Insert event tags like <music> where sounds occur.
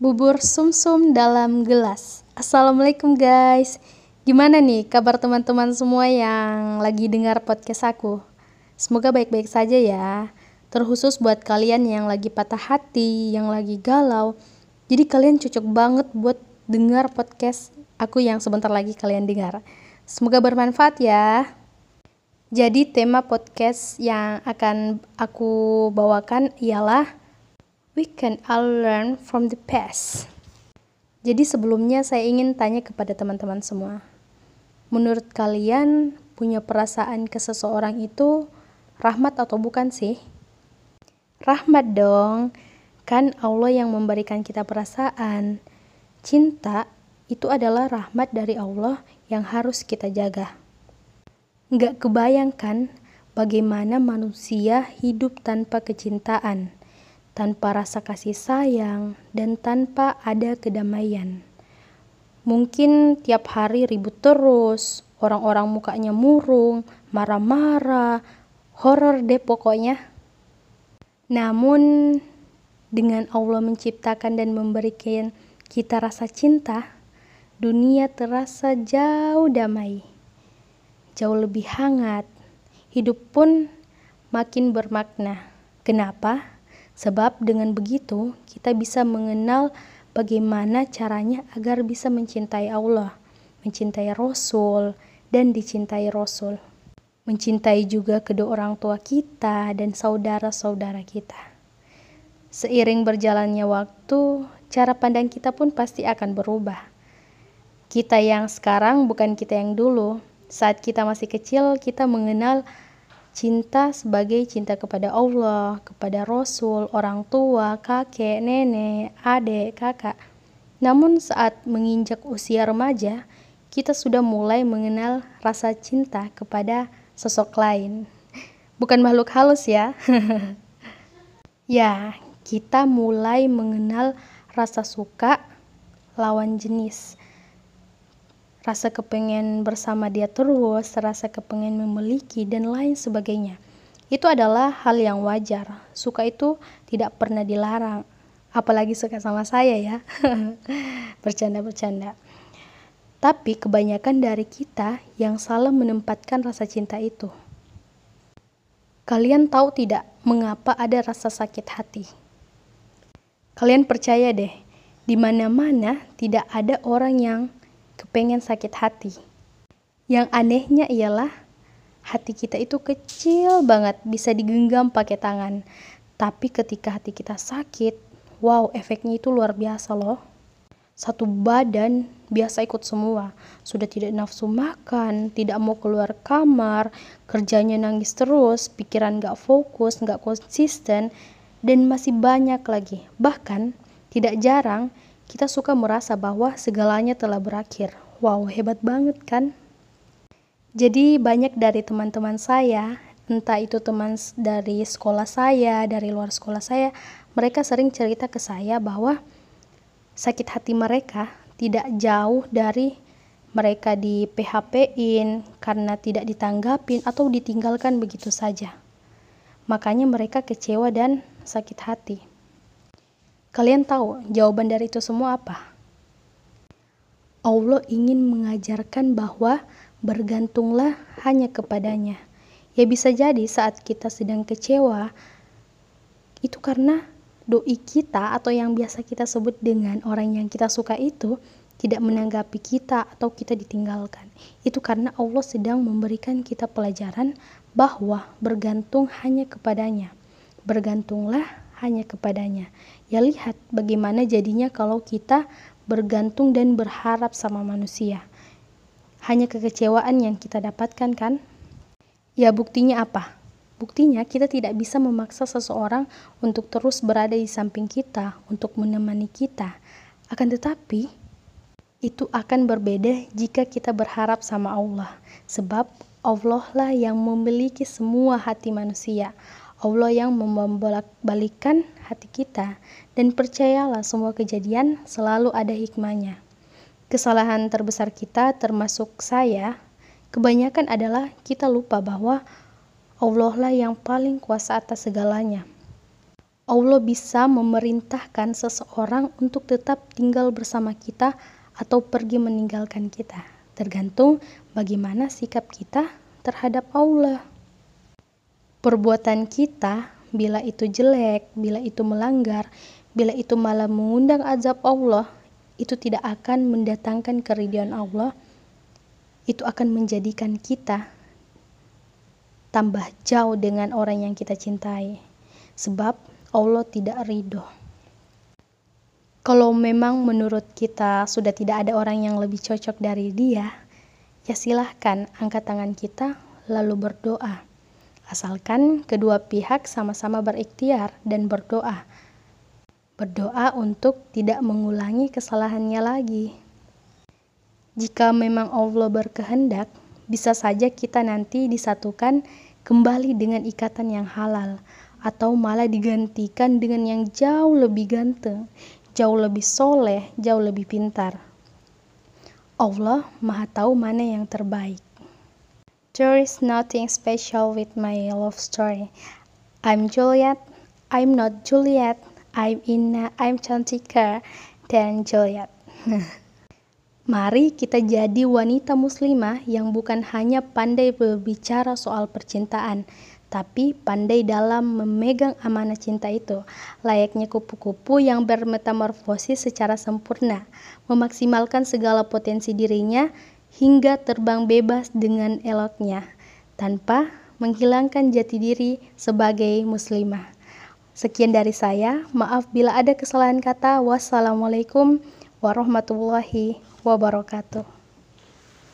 Bubur sumsum dalam gelas. Assalamualaikum guys. Gimana nih kabar teman-teman semua yang lagi dengar podcast aku? Semoga baik-baik saja ya. Terkhusus buat kalian yang lagi patah hati, yang lagi galau. Jadi kalian cocok banget buat dengar podcast aku yang sebentar lagi kalian dengar. Semoga bermanfaat ya. Jadi tema podcast yang akan aku bawakan ialah We can all learn from the past. Jadi sebelumnya saya ingin tanya kepada teman-teman semua. Menurut kalian punya perasaan ke seseorang itu rahmat atau bukan sih? Rahmat dong. Kan Allah yang memberikan kita perasaan. Cinta itu adalah rahmat dari Allah yang harus kita jaga. Nggak kebayangkan bagaimana manusia hidup tanpa kecintaan, tanpa rasa kasih sayang, dan tanpa ada kedamaian. Mungkin tiap hari ribut terus, orang-orang mukanya murung, marah-marah, horor deh pokoknya. Namun, dengan Allah menciptakan dan memberikan kita rasa cinta, dunia terasa jauh damai jauh lebih hangat. Hidup pun makin bermakna. Kenapa? Sebab dengan begitu kita bisa mengenal bagaimana caranya agar bisa mencintai Allah, mencintai Rasul, dan dicintai Rasul. Mencintai juga kedua orang tua kita dan saudara-saudara kita. Seiring berjalannya waktu, cara pandang kita pun pasti akan berubah. Kita yang sekarang bukan kita yang dulu, saat kita masih kecil, kita mengenal cinta sebagai cinta kepada Allah, kepada Rasul, orang tua, kakek, nenek, adik, kakak. Namun saat menginjak usia remaja, kita sudah mulai mengenal rasa cinta kepada sosok lain. Bukan makhluk halus ya. <laughs> ya, kita mulai mengenal rasa suka lawan jenis rasa kepengen bersama dia terus, rasa kepengen memiliki, dan lain sebagainya. Itu adalah hal yang wajar. Suka itu tidak pernah dilarang. Apalagi suka sama saya ya. <laughs> Bercanda-bercanda. Tapi kebanyakan dari kita yang salah menempatkan rasa cinta itu. Kalian tahu tidak mengapa ada rasa sakit hati? Kalian percaya deh, di mana-mana tidak ada orang yang kepengen sakit hati. Yang anehnya ialah hati kita itu kecil banget, bisa digenggam pakai tangan. Tapi ketika hati kita sakit, wow, efeknya itu luar biasa loh. Satu badan biasa ikut semua. Sudah tidak nafsu makan, tidak mau keluar kamar, kerjanya nangis terus, pikiran gak fokus, gak konsisten, dan masih banyak lagi. Bahkan, tidak jarang kita suka merasa bahwa segalanya telah berakhir. Wow, hebat banget kan? Jadi banyak dari teman-teman saya, entah itu teman dari sekolah saya, dari luar sekolah saya, mereka sering cerita ke saya bahwa sakit hati mereka tidak jauh dari mereka di PHP-in karena tidak ditanggapin atau ditinggalkan begitu saja. Makanya mereka kecewa dan sakit hati. Kalian tahu jawaban dari itu semua apa? Allah ingin mengajarkan bahwa bergantunglah hanya kepadanya. Ya bisa jadi saat kita sedang kecewa, itu karena doi kita atau yang biasa kita sebut dengan orang yang kita suka itu tidak menanggapi kita atau kita ditinggalkan. Itu karena Allah sedang memberikan kita pelajaran bahwa bergantung hanya kepadanya. Bergantunglah hanya kepadanya. Ya lihat bagaimana jadinya kalau kita bergantung dan berharap sama manusia. Hanya kekecewaan yang kita dapatkan kan? Ya buktinya apa? Buktinya kita tidak bisa memaksa seseorang untuk terus berada di samping kita, untuk menemani kita. Akan tetapi, itu akan berbeda jika kita berharap sama Allah. Sebab Allah lah yang memiliki semua hati manusia. Allah yang membolak-balikan hati kita dan percayalah semua kejadian selalu ada hikmahnya. Kesalahan terbesar kita termasuk saya, kebanyakan adalah kita lupa bahwa Allah lah yang paling kuasa atas segalanya. Allah bisa memerintahkan seseorang untuk tetap tinggal bersama kita atau pergi meninggalkan kita. Tergantung bagaimana sikap kita terhadap Allah. Perbuatan kita, bila itu jelek, bila itu melanggar, bila itu malah mengundang azab Allah, itu tidak akan mendatangkan keridhaan Allah. Itu akan menjadikan kita tambah jauh dengan orang yang kita cintai. Sebab Allah tidak ridho. Kalau memang menurut kita sudah tidak ada orang yang lebih cocok dari dia, ya silahkan angkat tangan kita lalu berdoa. Asalkan kedua pihak sama-sama berikhtiar dan berdoa. Berdoa untuk tidak mengulangi kesalahannya lagi. Jika memang Allah berkehendak, bisa saja kita nanti disatukan kembali dengan ikatan yang halal atau malah digantikan dengan yang jauh lebih ganteng, jauh lebih soleh, jauh lebih pintar. Allah Maha Tahu mana yang terbaik. There is nothing special with my love story. I'm Juliet. I'm not Juliet. I'm Inna. I'm cantiker than Juliet. <laughs> Mari kita jadi wanita muslimah yang bukan hanya pandai berbicara soal percintaan, tapi pandai dalam memegang amanah cinta itu, layaknya kupu-kupu yang bermetamorfosis secara sempurna, memaksimalkan segala potensi dirinya hingga terbang bebas dengan eloknya, tanpa menghilangkan jati diri sebagai muslimah. Sekian dari saya, maaf bila ada kesalahan kata. Wassalamualaikum warahmatullahi wabarakatuh.